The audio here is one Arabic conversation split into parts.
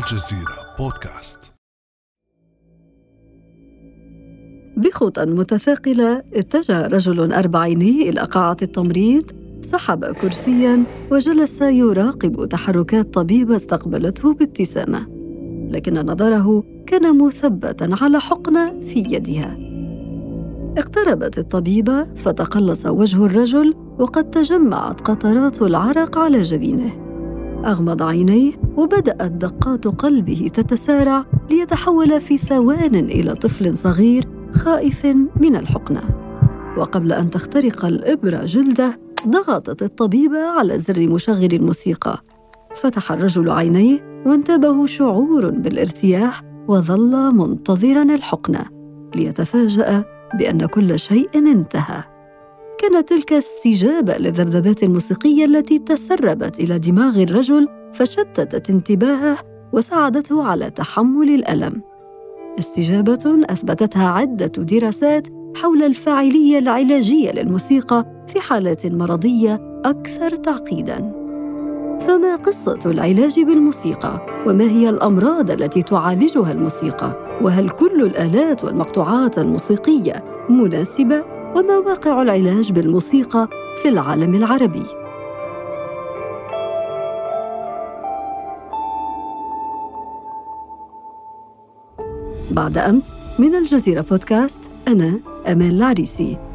الجزيرة بودكاست. بخطى متثاقلة اتجه رجل أربعيني إلى قاعة التمريض سحب كرسيا وجلس يراقب تحركات طبيبة استقبلته بابتسامة لكن نظره كان مثبتا على حقنة في يدها. اقتربت الطبيبة فتقلص وجه الرجل وقد تجمعت قطرات العرق على جبينه. أغمض عينيه وبدات دقات قلبه تتسارع ليتحول في ثوان إلى طفل صغير خائف من الحقنة. وقبل أن تخترق الابره جلده ضغطت الطبيبه على زر مشغل الموسيقى. فتح الرجل عينيه وانتابه شعور بالارتياح وظل منتظرا الحقنة ليتفاجأ بأن كل شيء انتهى. كانت تلك استجابة للذبذبات الموسيقية التي تسربت إلى دماغ الرجل فشتتت انتباهه وساعدته على تحمل الألم. استجابة أثبتتها عدة دراسات حول الفاعلية العلاجية للموسيقى في حالات مرضية أكثر تعقيدا. فما قصة العلاج بالموسيقى؟ وما هي الأمراض التي تعالجها الموسيقى؟ وهل كل الآلات والمقطوعات الموسيقية مناسبة؟ وما واقع العلاج بالموسيقى في العالم العربي. بعد أمس من الجزيرة بودكاست أنا أمان العريسي.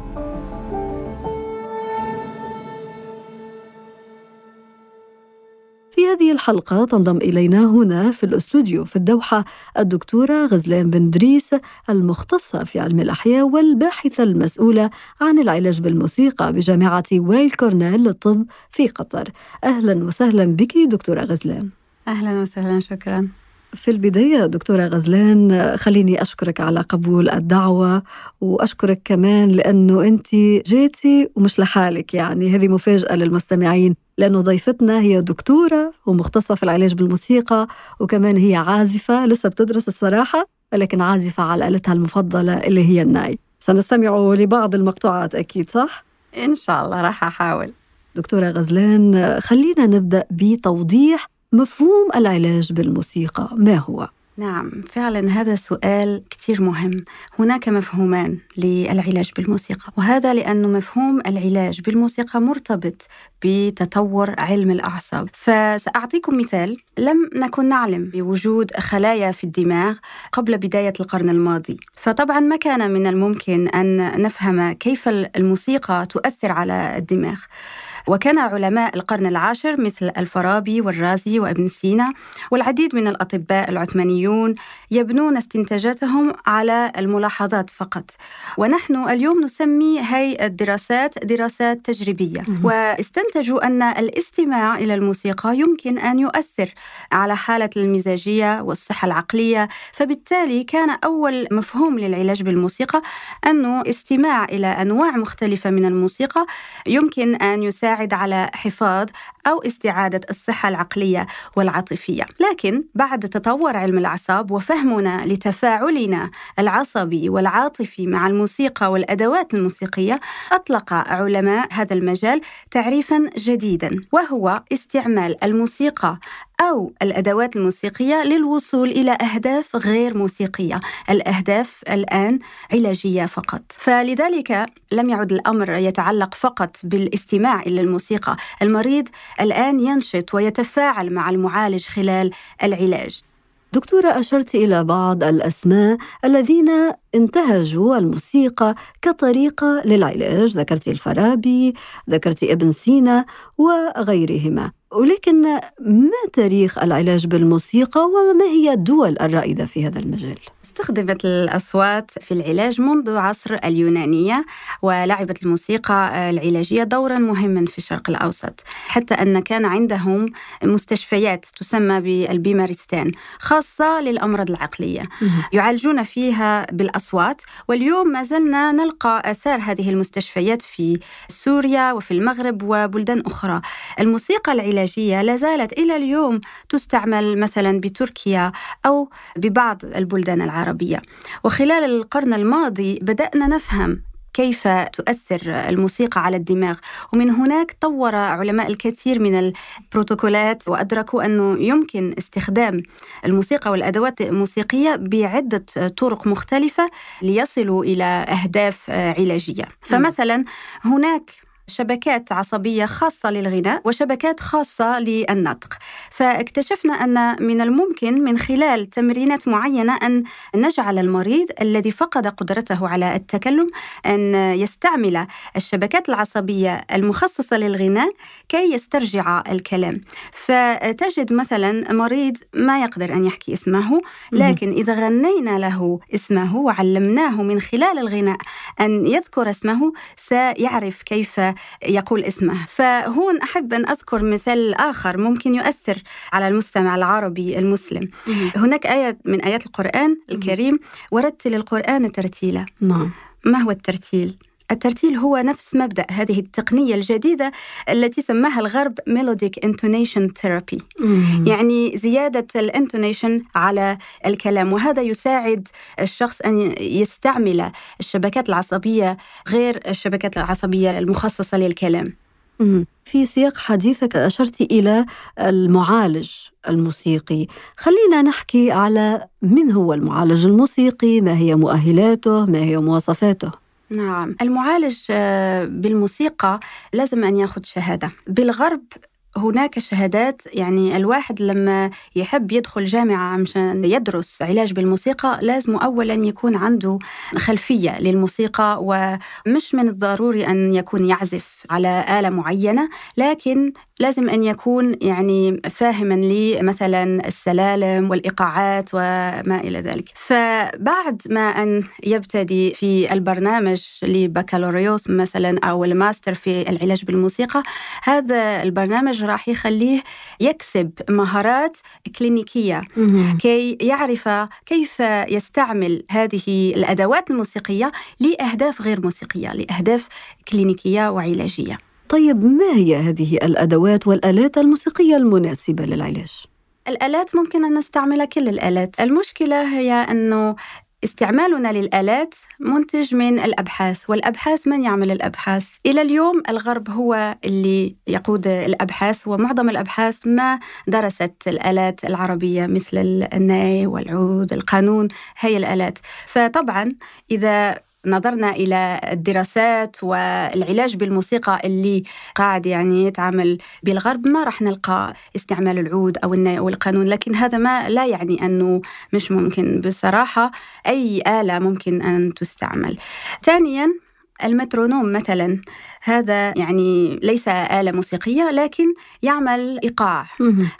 في هذه الحلقة تنضم إلينا هنا في الأستوديو في الدوحة الدكتورة غزلان بن دريس المختصة في علم الأحياء والباحثة المسؤولة عن العلاج بالموسيقى بجامعة ويل كورنيل للطب في قطر. أهلا وسهلا بك دكتورة غزلان. أهلا وسهلا شكرا. في البداية دكتورة غزلان خليني أشكرك على قبول الدعوة وأشكرك كمان لأنه أنت جيتي ومش لحالك. يعني هذه مفاجأة للمستمعين لأنه ضيفتنا هي دكتورة ومختصة في العلاج بالموسيقى وكمان هي عازفة لسه بتدرس الصراحة ولكن عازفة على آلتها المفضلة اللي هي الناي. سنستمع لبعض المقطوعات أكيد صح؟ إن شاء الله راح أحاول. دكتورة غزلان خلينا نبدأ بتوضيح مفهوم العلاج بالموسيقى. ما هو؟ نعم فعلا هذا سؤال كثير مهم. هناك مفهومان للعلاج بالموسيقى وهذا لأن مفهوم العلاج بالموسيقى مرتبط بتطور علم الأعصاب. فسأعطيكم مثال. لم نكن نعلم بوجود خلايا في الدماغ قبل بداية القرن الماضي. فطبعا ما كان من الممكن أن نفهم كيف الموسيقى تؤثر على الدماغ. وكان علماء القرن العاشر مثل الفارابي والرازي وابن سينا والعديد من الأطباء العثمانيون يبنون استنتاجاتهم على الملاحظات فقط. ونحن اليوم نسمي هاي الدراسات دراسات تجريبية. واستنتجوا أن الاستماع إلى الموسيقى يمكن أن يؤثر على حالة المزاجية والصحة العقلية. فبالتالي كان أول مفهوم للعلاج بالموسيقى أنه استماع إلى أنواع مختلفة من الموسيقى يمكن أن يساعد يساعد على حفاظ أو استعادة الصحة العقلية والعاطفية. لكن بعد تطور علم الأعصاب وفهمنا لتفاعلنا العصبي والعاطفي مع الموسيقى والأدوات الموسيقية أطلق علماء هذا المجال تعريفا جديدا وهو استعمال الموسيقى أو الأدوات الموسيقية للوصول إلى أهداف غير موسيقية الأهداف الآن علاجية فقط. فلذلك لم يعد الأمر يتعلق فقط بالاستماع إلى الموسيقى. المريض الآن ينشط ويتفاعل مع المعالج خلال العلاج. دكتورة أشرت إلى بعض الأسماء الذين انتهجوا الموسيقى كطريقة للعلاج. ذكرت الفارابي ذكرت ابن سينا وغيرهما. ولكن ما تاريخ العلاج بالموسيقى وما هي الدول الرائدة في هذا المجال؟ استخدمت الأصوات في العلاج منذ عصر اليونانية ولعبت الموسيقى العلاجية دورا مهما في الشرق الأوسط حتى أن كان عندهم مستشفيات تسمى بالبيمارستان خاصة للأمراض العقلية. يعالجون فيها بالأصوات واليوم ما زلنا نلقى آثار هذه المستشفيات في سوريا وفي المغرب وبلدان أخرى. الموسيقى العلاجية لا زالت إلى اليوم تستعمل مثلا بتركيا أو ببعض البلدان العربية. وخلال القرن الماضي بدأنا نفهم كيف تؤثر الموسيقى على الدماغ. ومن هناك طور علماء الكثير من البروتوكولات وأدركوا أنه يمكن استخدام الموسيقى والأدوات الموسيقية بعدة طرق مختلفة ليصلوا إلى أهداف علاجية. فمثلا هناك شبكات عصبية خاصة للغناء وشبكات خاصة للنطق. فاكتشفنا أن من الممكن من خلال تمرينات معينة أن نجعل المريض الذي فقد قدرته على التكلم أن يستعمل الشبكات العصبية المخصصة للغناء كي يسترجع الكلام. فتجد مثلا مريض ما يقدر أن يحكي اسمه لكن إذا غنينا له اسمه وعلمناه من خلال الغناء أن يذكر اسمه سيعرف كيف يقول اسمه. فهون أحب أن أذكر مثال آخر ممكن يؤثر على المستمع العربي المسلم. هناك آية من آيات القرآن الكريم ورتل القرآن ترتيلا. نعم. ما هو الترتيل؟ الترتيل هو نفس مبدأ هذه التقنية الجديدة التي سماها الغرب melodic intonation therapy يعني زيادة ال intonation على الكلام وهذا يساعد الشخص أن يستعمل الشبكات العصبية غير الشبكات العصبية المخصصة للكلام. في سياق حديثك أشرت إلى المعالج الموسيقي. خلينا نحكي على من هو المعالج الموسيقي ما هي مؤهلاته ما هي مواصفاته؟ نعم. المعالج آه، بالموسيقى لازم أن يأخذ شهادة. بالغرب هناك شهادات يعني الواحد لما يحب يدخل جامعة مشان يدرس علاج بالموسيقى لازم أولا يكون عنده خلفية للموسيقى ومش من الضروري أن يكون يعزف على آلة معينة لكن لازم أن يكون يعني فاهما لمثلا السلالم والإيقاعات وما إلى ذلك. فبعد ما أن يبتدي في البرنامج لبكالوريوس مثلا أو الماستر في العلاج بالموسيقى هذا البرنامج راح يخليه يكسب مهارات كلينيكية. كي يعرف كيف يستعمل هذه الأدوات الموسيقية لأهداف غير موسيقية لأهداف كلينيكية وعلاجية. طيب ما هي هذه الأدوات والآلات الموسيقية المناسبة للعلاج؟ الآلات ممكن أن نستعمل كل الآلات. المشكلة هي أنه استعمالنا للآلات منتج من الأبحاث والأبحاث من يعمل الأبحاث؟ إلى اليوم الغرب هو اللي يقود الأبحاث ومعظم الأبحاث ما درست الآلات العربية مثل الناي والعود القانون هي الآلات. فطبعا إذا نظرنا إلى الدراسات والعلاج بالموسيقى اللي قاعد يعني يتعامل بالغرب ما راح نلقى استعمال العود أو الناي أو القانون لكن هذا ما لا يعني أنه مش ممكن. بصراحة أي آلة ممكن أن تستعمل. ثانياً المترونوم مثلا. هذا يعني ليس آلة موسيقية لكن يعمل إيقاع.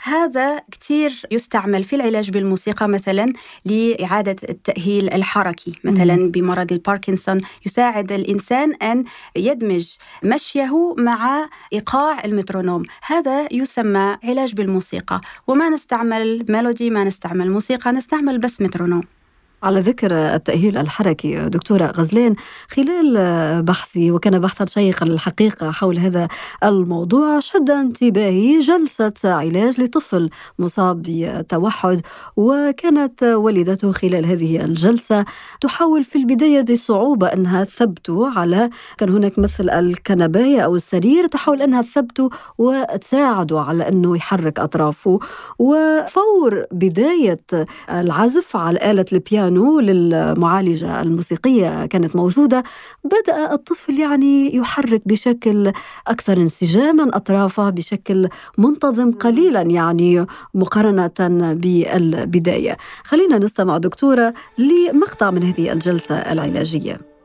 هذا كثير يستعمل في العلاج بالموسيقى مثلا لإعادة التأهيل الحركي. مثلا بمرض الباركنسون يساعد الإنسان أن يدمج مشيه مع إيقاع المترونوم. هذا يسمى علاج بالموسيقى. وما نستعمل ميلودي ما نستعمل موسيقى نستعمل بس مترونوم. على ذكر التأهيل الحركي دكتورة غزلان خلال بحثي وكان بحثا شيقا الحقيقة حول هذا الموضوع شد انتباهي جلسة علاج لطفل مصاب بتوحد وكانت والدته خلال هذه الجلسة تحاول في البداية بصعوبة أنها تثبته على كان هناك مثل الكنباية أو السرير تحاول أنها تثبته وتساعده على أنه يحرك أطرافه وفور بداية العزف على آلة البيانو البيانو للمعالجة الموسيقية كانت موجودة بدأ الطفل يعني يحرك بشكل أكثر انسجاما أطرافه بشكل منتظم قليلا يعني مقارنة بالبداية. خلينا نستمع دكتورة لمقطع من هذه الجلسة العلاجية.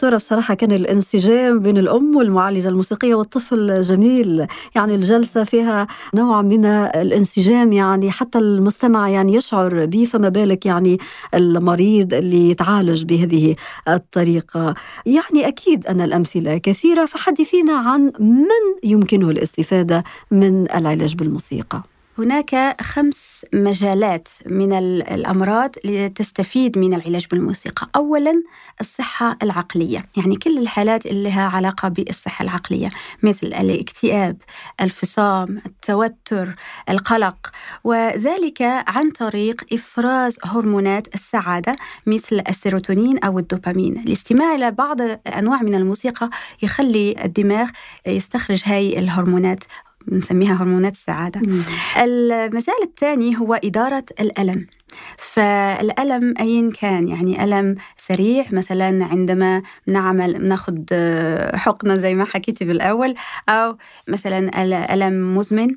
دكتورة بصراحة كان الانسجام بين الأم والمعالجة الموسيقية والطفل جميل. يعني الجلسة فيها نوع من الانسجام يعني حتى المستمع يعني يشعر به فما بالك يعني المريض اللي يتعالج بهذه الطريقة. يعني أكيد أن الأمثلة كثيرة فحدثينا عن من يمكنه الاستفادة من العلاج بالموسيقى. هناك خمس مجالات من الأمراض لتستفيد من العلاج بالموسيقى. اولا الصحة العقلية. يعني كل الحالات اللي لها علاقة بالصحة العقلية مثل الاكتئاب الفصام التوتر القلق. وذلك عن طريق إفراز هرمونات السعادة مثل السيروتونين أو الدوبامين. الاستماع إلى بعض انواع من الموسيقى يخلي الدماغ يستخرج هاي الهرمونات نسميها هرمونات السعادة مم. المجال الثاني هو إدارة الألم فالألم أين كان يعني ألم سريع مثلا عندما نعمل ناخذ حقنة زي ما حكيتي بالأول أو مثلا ألم مزمن.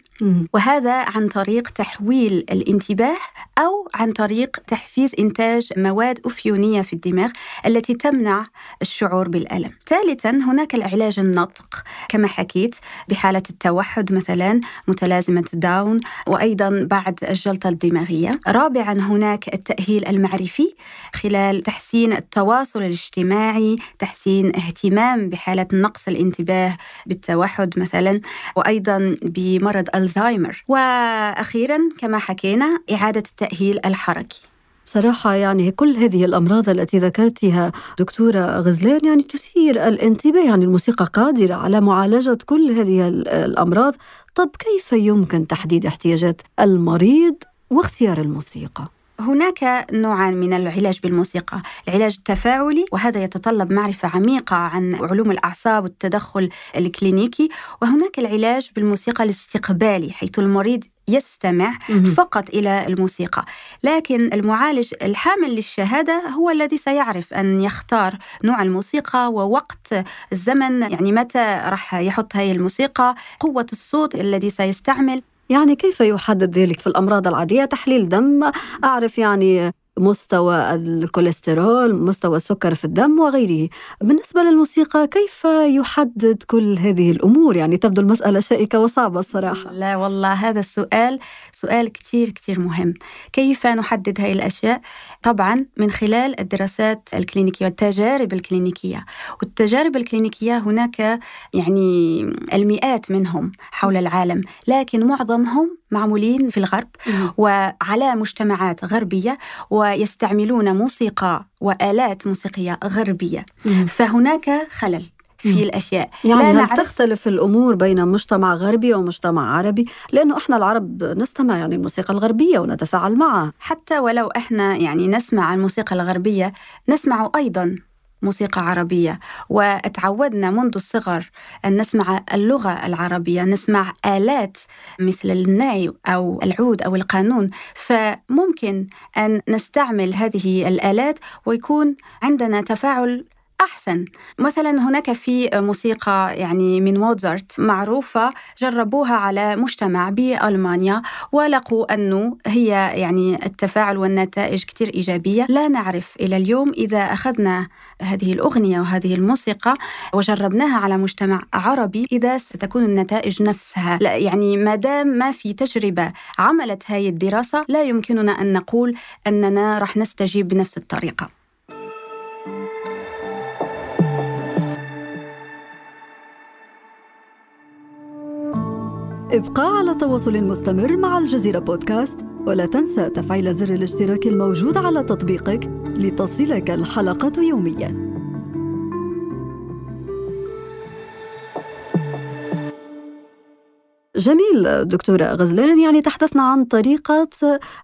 وهذا عن طريق تحويل الانتباه أو عن طريق تحفيز إنتاج مواد أفيونية في الدماغ التي تمنع الشعور بالألم. ثالثا هناك العلاج النطق. كما حكيت بحالة التوحد مثلا متلازمة داون وأيضا بعد الجلطة الدماغية. رابعا هناك التأهيل المعرفي خلال تحسين التواصل الاجتماعي تحسين اهتمام بحالة نقص الانتباه بالتوحد مثلا وأيضا بمرض ألزهايمر. وأخيرا كما حكينا إعادة التأهيل الحركي. صراحة يعني كل هذه الأمراض التي ذكرتها دكتورة غزلان يعني تثير الانتباه يعني الموسيقى قادرة على معالجة كل هذه الأمراض. طب كيف يمكن تحديد احتياجات المريض واختيار الموسيقى؟ هناك نوعان من العلاج بالموسيقى العلاج التفاعلي وهذا يتطلب معرفة عميقة عن علوم الأعصاب والتدخل الكلينيكي وهناك العلاج بالموسيقى الاستقبالي حيث المريض يستمع فقط إلى الموسيقى. لكن المعالج الحامل للشهادة هو الذي سيعرف أن يختار نوع الموسيقى ووقت الزمن يعني متى راح يحط هذه الموسيقى قوة الصوت الذي سيستعمل. يعني كيف يحدد ذلك في الأمراض العادية؟ تحليل دم أعرف يعني مستوى الكوليسترول مستوى السكر في الدم وغيره. بالنسبة للموسيقى كيف يحدد كل هذه الأمور؟ يعني تبدو المسألة شائكة وصعبة الصراحة. لا والله هذا السؤال سؤال كتير كتير مهم. كيف نحدد هذه الأشياء؟ طبعا من خلال الدراسات الكلينيكية والتجارب الكلينيكية. والتجارب الكلينيكية هناك يعني المئات منهم حول العالم لكن معظمهم معمولين في الغرب وعلى مجتمعات غربية ويستعملون موسيقى وآلات موسيقية غربية. فهناك خلل في الأشياء. يعني هل تختلف الأمور بين مجتمع غربي ومجتمع عربي؟ لأنه إحنا العرب نستمع يعني الموسيقى الغربية ونتفاعل معها. حتى ولو إحنا يعني نسمع الموسيقى الغربية نسمع أيضا موسيقى عربية. وتعودنا منذ الصغر أن نسمع اللغة العربية نسمع آلات مثل الناي أو العود أو القانون. فممكن أن نستعمل هذه الآلات ويكون عندنا تفاعل أحسن. مثلا هناك في موسيقى يعني من موزارت معروفة جربوها على مجتمع بألمانيا ولقوا أنه هي يعني التفاعل والنتائج كتير إيجابية. لا نعرف إلى اليوم إذا أخذنا هذه الأغنية وهذه الموسيقى وجربناها على مجتمع عربي إذا ستكون النتائج نفسها. لا يعني ما دام ما في تجربة عملت هذه الدراسة لا يمكننا أن نقول أننا راح نستجيب بنفس الطريقة. ابقى على تواصل مستمر مع الجزيرة بودكاست ولا تنسى تفعيل زر الاشتراك الموجود على تطبيقك لتصلك الحلقة يومياً. جميل دكتورة غزلان يعني تحدثنا عن طريقة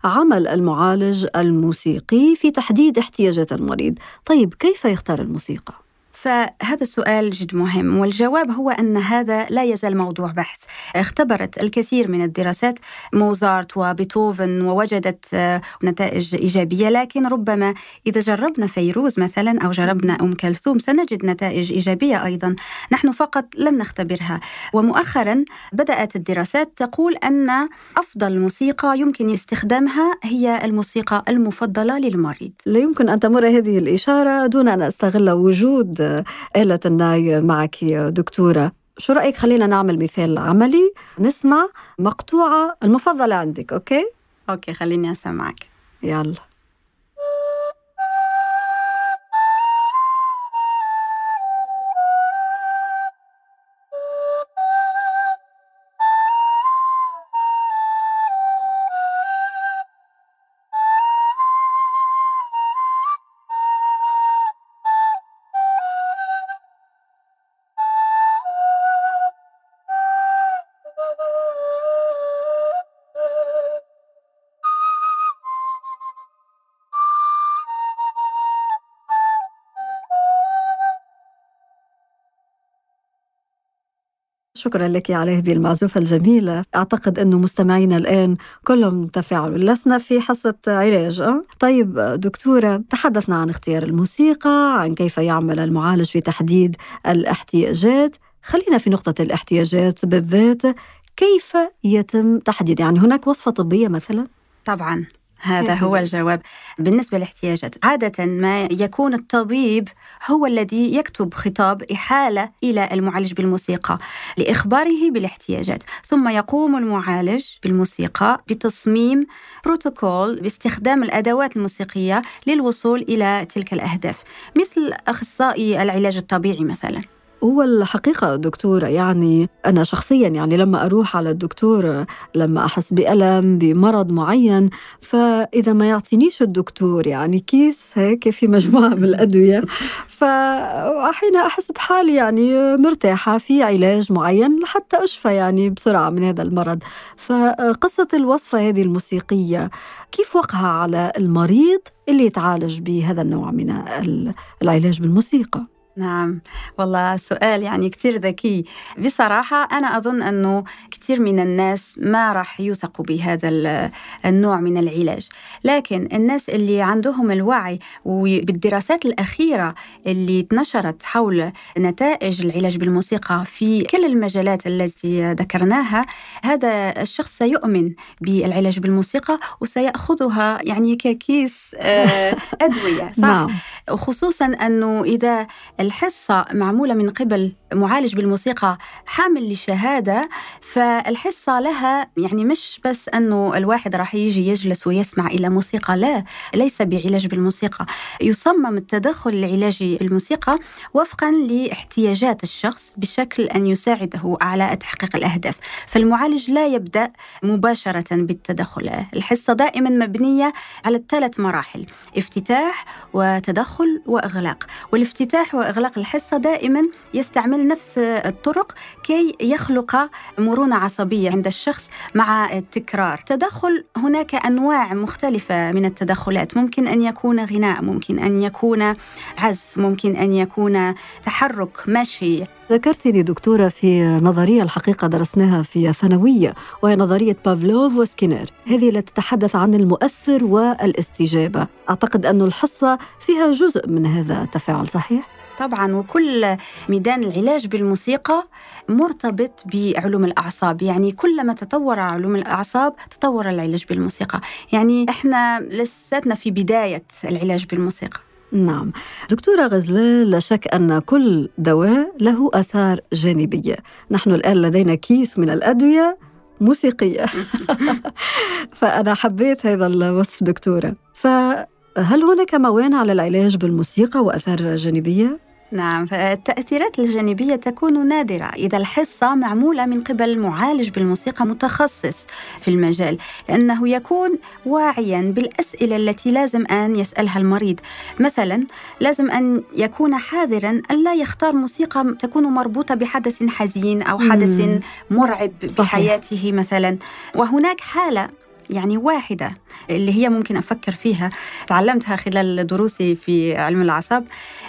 عمل المعالج الموسيقي في تحديد احتياجات المريض طيب كيف يختار الموسيقى؟ فهذا السؤال جد مهم والجواب هو أن هذا لا يزال موضوع بحث. اختبرت الكثير من الدراسات موزارت وبيتهوفن ووجدت آه، نتائج إيجابية لكن ربما إذا جربنا فيروز مثلا أو جربنا أم كلثوم سنجد نتائج إيجابية أيضا. نحن فقط لم نختبرها. ومؤخرا بدأت الدراسات تقول أن أفضل موسيقى يمكن استخدامها هي الموسيقى المفضلة للمريض. لا يمكن أن تمر هذه الإشارة دون أن أستغل وجود آلة الناي معك دكتورة. شو رأيك خلينا نعمل مثال عملي نسمع مقطوعة المفضلة عندك okay؟ Okay خليني أسمعك. يلا. شكرا لك على هذه المعزوفة الجميلة أعتقد أنه مستمعينا الآن كلهم تفاعلوا لسنا في حصة علاج أه؟ طيب دكتورة تحدثنا عن اختيار الموسيقى عن كيف يعمل المعالج في تحديد الاحتياجات خلينا في نقطة الاحتياجات بالذات كيف يتم تحديد يعني هناك وصفة طبية مثلا؟ طبعا هذا هو الجواب. بالنسبة للاحتياجات عادة ما يكون الطبيب هو الذي يكتب خطاب إحالة إلى المعالج بالموسيقى لإخباره بالاحتياجات ثم يقوم المعالج بالموسيقى بتصميم بروتوكول باستخدام الأدوات الموسيقية للوصول إلى تلك الأهداف مثل أخصائي العلاج الطبيعي مثلاً. هو الحقيقة دكتورة يعني أنا شخصيا يعني لما أروح على الدكتور لما أحس بألم بمرض معين فإذا ما يعطينيش الدكتور يعني كيس هيك في مجموعة من الأدوية فحين أحس بحالي يعني مرتاحة في علاج معين لحتى أشفى يعني بسرعة من هذا المرض. فقصة الوصفة هذه الموسيقية كيف وقعها على المريض اللي يتعالج بهذا النوع من العلاج بالموسيقى؟ نعم والله سؤال يعني كتير ذكي بصراحة أنا أظن أنه كتير من الناس ما راح يوثقوا بهذا النوع من العلاج لكن الناس اللي عندهم الوعي وبالدراسات الأخيرة اللي نشرت حول نتائج العلاج بالموسيقى في كل المجالات التي ذكرناها هذا الشخص سيؤمن بالعلاج بالموسيقى وسيأخذها يعني ككيس آه، أدوية صح؟ نعم. خصوصا أنه إذا الحصة معمولة من قبل معالج بالموسيقى حامل لشهادة فالحصة لها يعني مش بس أنه الواحد راح يجي يجلس ويسمع إلى موسيقى لا ليس بعلاج بالموسيقى. يصمم التدخل العلاجي بالموسيقى وفقا لاحتياجات الشخص بشكل أن يساعده على تحقيق الأهداف. فالمعالج لا يبدأ مباشرة بالتدخل. الحصة دائما مبنية على الثلاث مراحل افتتاح وتدخل وإغلاق. والافتتاح وإغلاق الحصة دائما يستعمل نفس الطرق كي يخلق مرونة عصبية عند الشخص مع التكرار. تدخل هناك أنواع مختلفة من التدخلات. ممكن أن يكون غناء ممكن أن يكون عزف ممكن أن يكون تحرك مشي ذكرتني دكتورة في نظرية الحقيقة درسناها في الثانوية وهي نظرية بافلوف وسكينر. هذه التي تتحدث عن المؤثر والإستجابة. أعتقد أن الحصة فيها جزء من هذا التفاعل صحيح؟ طبعا وكل ميدان العلاج بالموسيقى مرتبط بعلوم الأعصاب. يعني كلما تطور علوم الأعصاب تطور العلاج بالموسيقى. يعني إحنا لساتنا في بداية العلاج بالموسيقى. نعم. دكتورة غزلان لا شك أن كل دواء له آثار جانبية. نحن الآن لدينا كيس من الأدوية موسيقية. فأنا حبيت هذا الوصف دكتورة. فهل هناك موانع على العلاج بالموسيقى وآثار جانبية؟ نعم فالتأثيرات الجانبية تكون نادرة إذا الحصة معمولة من قبل معالج بالموسيقى متخصص في المجال لأنه يكون واعيا بالأسئلة التي لازم أن يسألها المريض. مثلا لازم أن يكون حذرا ألا يختار موسيقى تكون مربوطة بحدث حزين أو حدث مرعب بحياته مثلا. وهناك حالة يعني واحدة اللي هي ممكن أفكر فيها تعلمتها خلال دروسي في علم الأعصاب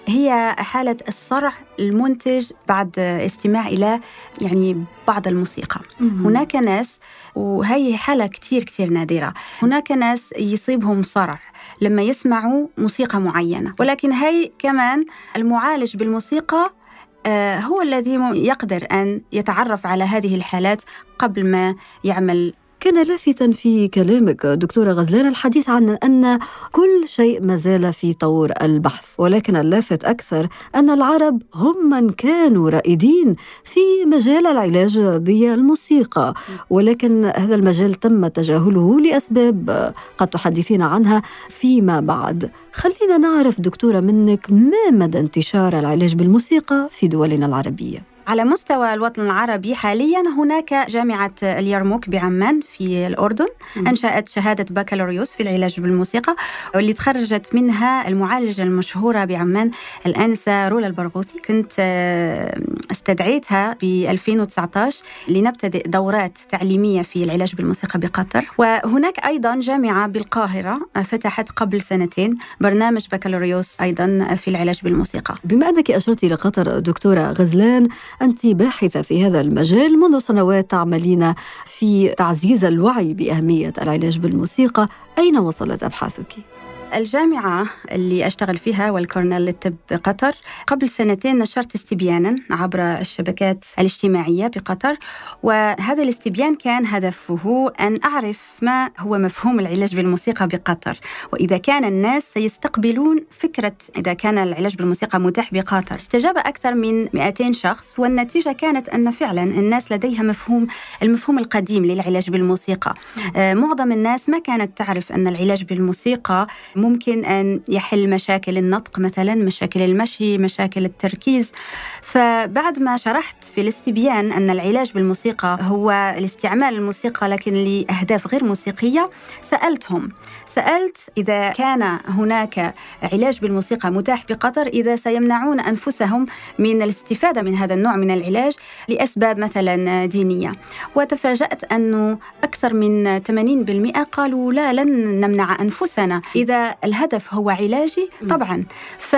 هي حالة الصرع المنتج بعد استماع إلى يعني بعض الموسيقى مم. هناك ناس وهي حالة كتير كتير نادرة هناك ناس يصيبهم صرع لما يسمعوا موسيقى معينة ولكن هي كمان المعالج بالموسيقى آه، هو الذي يقدر أن يتعرف على هذه الحالات قبل ما يعمل كان لافتا في كلامك دكتورة غزلان الحديث عن أن كل شيء ما زال في طور البحث ولكن اللافت أكثر أن العرب هم من كانوا رائدين في مجال العلاج بالموسيقى. ولكن هذا المجال تم تجاهله لأسباب قد تحدثين عنها فيما بعد. خلينا نعرف دكتورة منك ما مدى انتشار العلاج بالموسيقى في دولنا العربية. على مستوى الوطن العربي حاليا هناك جامعة اليرموك بعمان في الأردن. أنشأت شهادة بكالوريوس في العلاج بالموسيقى واللي تخرجت منها المعالجة المشهورة بعمان الآنسة رولا البرغوثي. كنت آه، استدعيتها ب 2019 لنبتدئ دورات تعليمية في العلاج بالموسيقى بقطر. وهناك أيضا جامعة بالقاهرة فتحت قبل سنتين برنامج بكالوريوس أيضا في العلاج بالموسيقى. بما أنك أشرتي لقطر دكتورة غزلان أنت باحثة في هذا المجال منذ سنوات تعملين في تعزيز الوعي بأهمية العلاج بالموسيقى أين وصلت أبحاثك؟ الجامعة اللي أشتغل فيها والكورنيل للطب قطر قبل سنتين نشرت استبيانا عبر الشبكات الاجتماعية بقطر وهذا الاستبيان كان هدفه أن أعرف ما هو مفهوم العلاج بالموسيقى بقطر وإذا كان الناس سيستقبلون فكرة إذا كان العلاج بالموسيقى متاح بقطر. استجاب أكثر من 200 شخص والنتيجة كانت أن فعلا الناس لديها مفهوم المفهوم القديم للعلاج بالموسيقى. آه، معظم الناس ما كانت تعرف أن العلاج بالموسيقى ممكن أن يحل مشاكل النطق مثلا مشاكل المشي مشاكل التركيز. فبعد ما شرحت في الاستبيان أن العلاج بالموسيقى هو الاستعمال الموسيقى لكن لأهداف غير موسيقية سألتهم. سألت إذا كان هناك علاج بالموسيقى متاح بقطر إذا سيمنعون أنفسهم من الاستفادة من هذا النوع من العلاج لأسباب مثلا دينية. وتفاجأت أنه أكثر من 80% قالوا لا لن نمنع أنفسنا. إذا الهدف هو علاجي طبعا. ف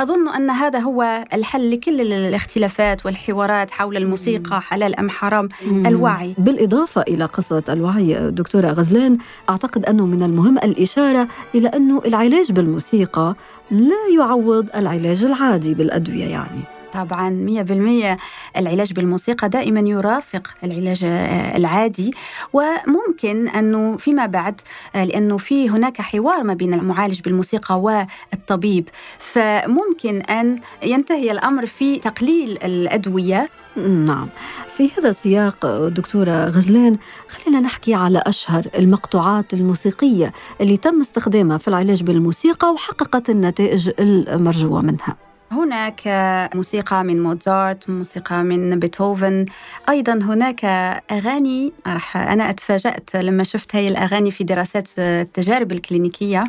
أظن أن هذا هو الحل لكل الاختلافات والحوارات حول الموسيقى حلال أم حرام الوعي. بالإضافة إلى قصة الوعي دكتورة غزلان أعتقد أنه من المهم الإشارة إلى أنه العلاج بالموسيقى لا يعوض العلاج العادي بالأدوية يعني. طبعا 100% العلاج بالموسيقى دائما يرافق العلاج آه، العادي. وممكن أنه فيما بعد آه، لأنه في هناك حوار ما بين المعالج بالموسيقى والطبيب. فممكن أن ينتهي الأمر في تقليل الأدوية. نعم. في هذا السياق دكتورة غزلان خلينا نحكي على أشهر المقطوعات الموسيقية اللي تم استخدامها في العلاج بالموسيقى وحققت النتائج المرجوة منها. هناك موسيقى من موزارت موسيقى من بيتهوفن. أيضا هناك أغاني راح أنا أتفاجأت لما شفت هاي الأغاني في دراسات التجارب الكلينيكية.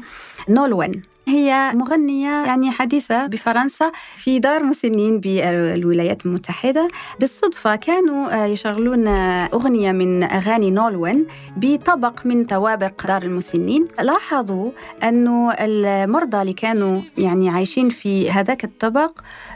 نولوين. هي مغنية يعني حديثة بفرنسا في دار مسنين بالولايات المتحدة. بالصدفة كانوا يشغلون أغنية من أغاني نولوين بطبق من طوابق دار المسنين. لاحظوا أنه المرضى اللي كانوا يعني عايشين في هذاك الطبق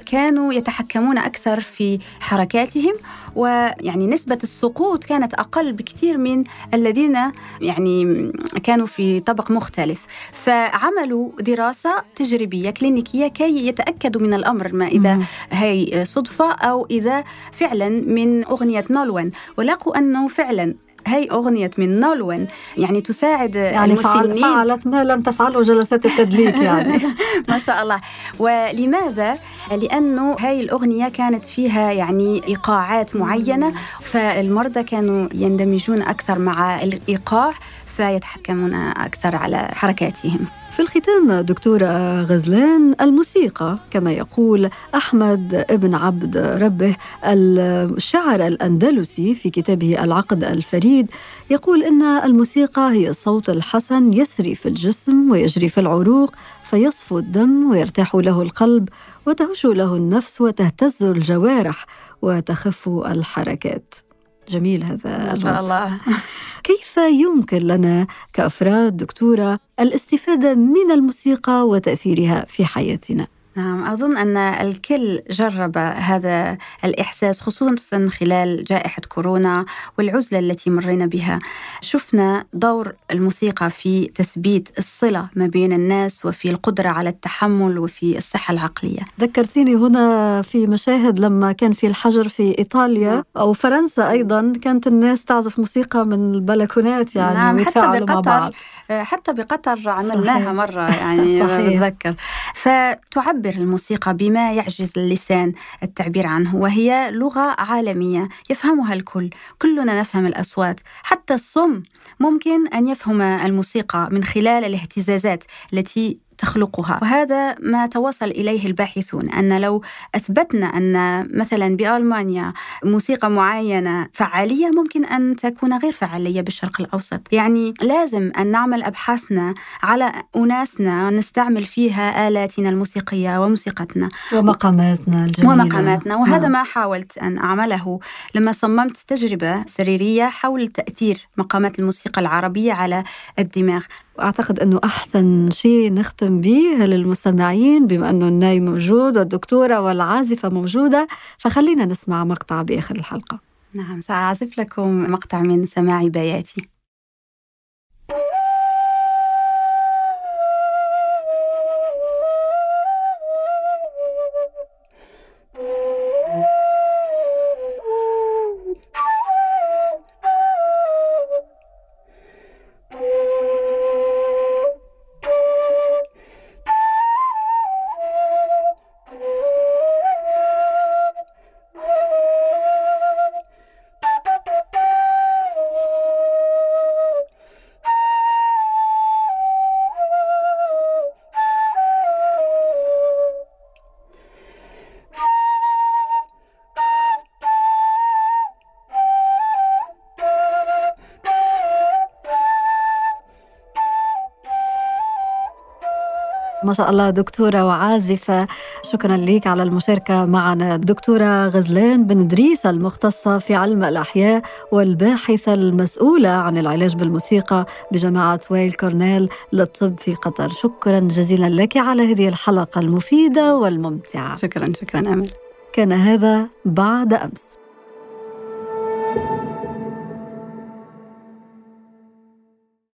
كانوا يتحكمون أكثر في حركاتهم ويعني نسبة السقوط كانت أقل بكثير من الذين يعني كانوا في طبق مختلف. فعملوا دراسة تجريبية كلينيكية كي يتأكدوا من الأمر ما إذا هي صدفة أو إذا فعلا من أغنية نولوين. ولقوا أنه فعلا هي أغنية من نولوين. يعني تساعد يعني المسنين. فعلت ما لم تفعله جلسات التدليك يعني. ما شاء الله. ولماذا؟ لأنه هاي الأغنية كانت فيها يعني إيقاعات معينة فالمرضى كانوا يندمجون أكثر مع الإيقاع. فيتحكمون أكثر على حركاتهم. في الختام دكتورة غزلان الموسيقى كما يقول أحمد ابن عبد ربه الشاعر الأندلسي في كتابه العقد الفريد يقول إن الموسيقى هي الصوت الحسن يسري في الجسم ويجري في العروق فيصفو الدم ويرتاح له القلب وتهش له النفس وتهتز الجوارح وتخف الحركات. جميل هذا ما شاء الله. كيف يمكن لنا كأفراد دكتورة الاستفادة من الموسيقى وتأثيرها في حياتنا؟ نعم أظن أن الكل جرب هذا الإحساس خصوصا خلال جائحة كورونا والعزلة التي مرينا بها شفنا دور الموسيقى في تثبيت الصلة ما بين الناس وفي القدرة على التحمل وفي الصحة العقلية ذكرتيني هنا في مشاهد لما كان في الحجر في إيطاليا نعم. أو فرنسا أيضا كانت الناس تعزف موسيقى من البلكونات يعني نعم حتى بقطر مع بعض. حتى بقطر عملناها صحيح. مرة يعني بتذكر فتعبر الموسيقى بما يعجز اللسان التعبير عنه وهي لغة عالمية يفهمها الكل كلنا نفهم الأصوات حتى الصم ممكن أن يفهم الموسيقى من خلال الاهتزازات التي تخلقها. وهذا ما توصل إليه الباحثون أن لو أثبتنا أن مثلا بألمانيا موسيقى معينة فعالية ممكن أن تكون غير فعالية بالشرق الأوسط. يعني لازم أن نعمل أبحاثنا على أناسنا نستعمل فيها آلاتنا الموسيقية وموسيقتنا ومقاماتنا الجميلة. ومقاماتنا. وهذا نعم. ما حاولت أن أعمله لما صممت تجربة سريرية حول تأثير مقامات الموسيقى العربية على الدماغ. وأعتقد أنه أحسن شيء نختم به للمستمعين بما أنه الناي موجود والدكتورة والعازفة موجودة فخلينا نسمع مقطع بآخر الحلقة. نعم سأعزف لكم مقطع من سماع بياتي. ما شاء الله دكتورة وعازفة. شكرا لك على المشاركة معنا دكتورة غزلان بن دريس المختصة في علم الأحياء والباحثة المسؤولة عن العلاج بالموسيقى بجامعة ويل كورنيل للطب في قطر. شكرا جزيلا لك على هذه الحلقة المفيدة والممتعة. شكرا شكرا أمل. كان هذا بعد أمس.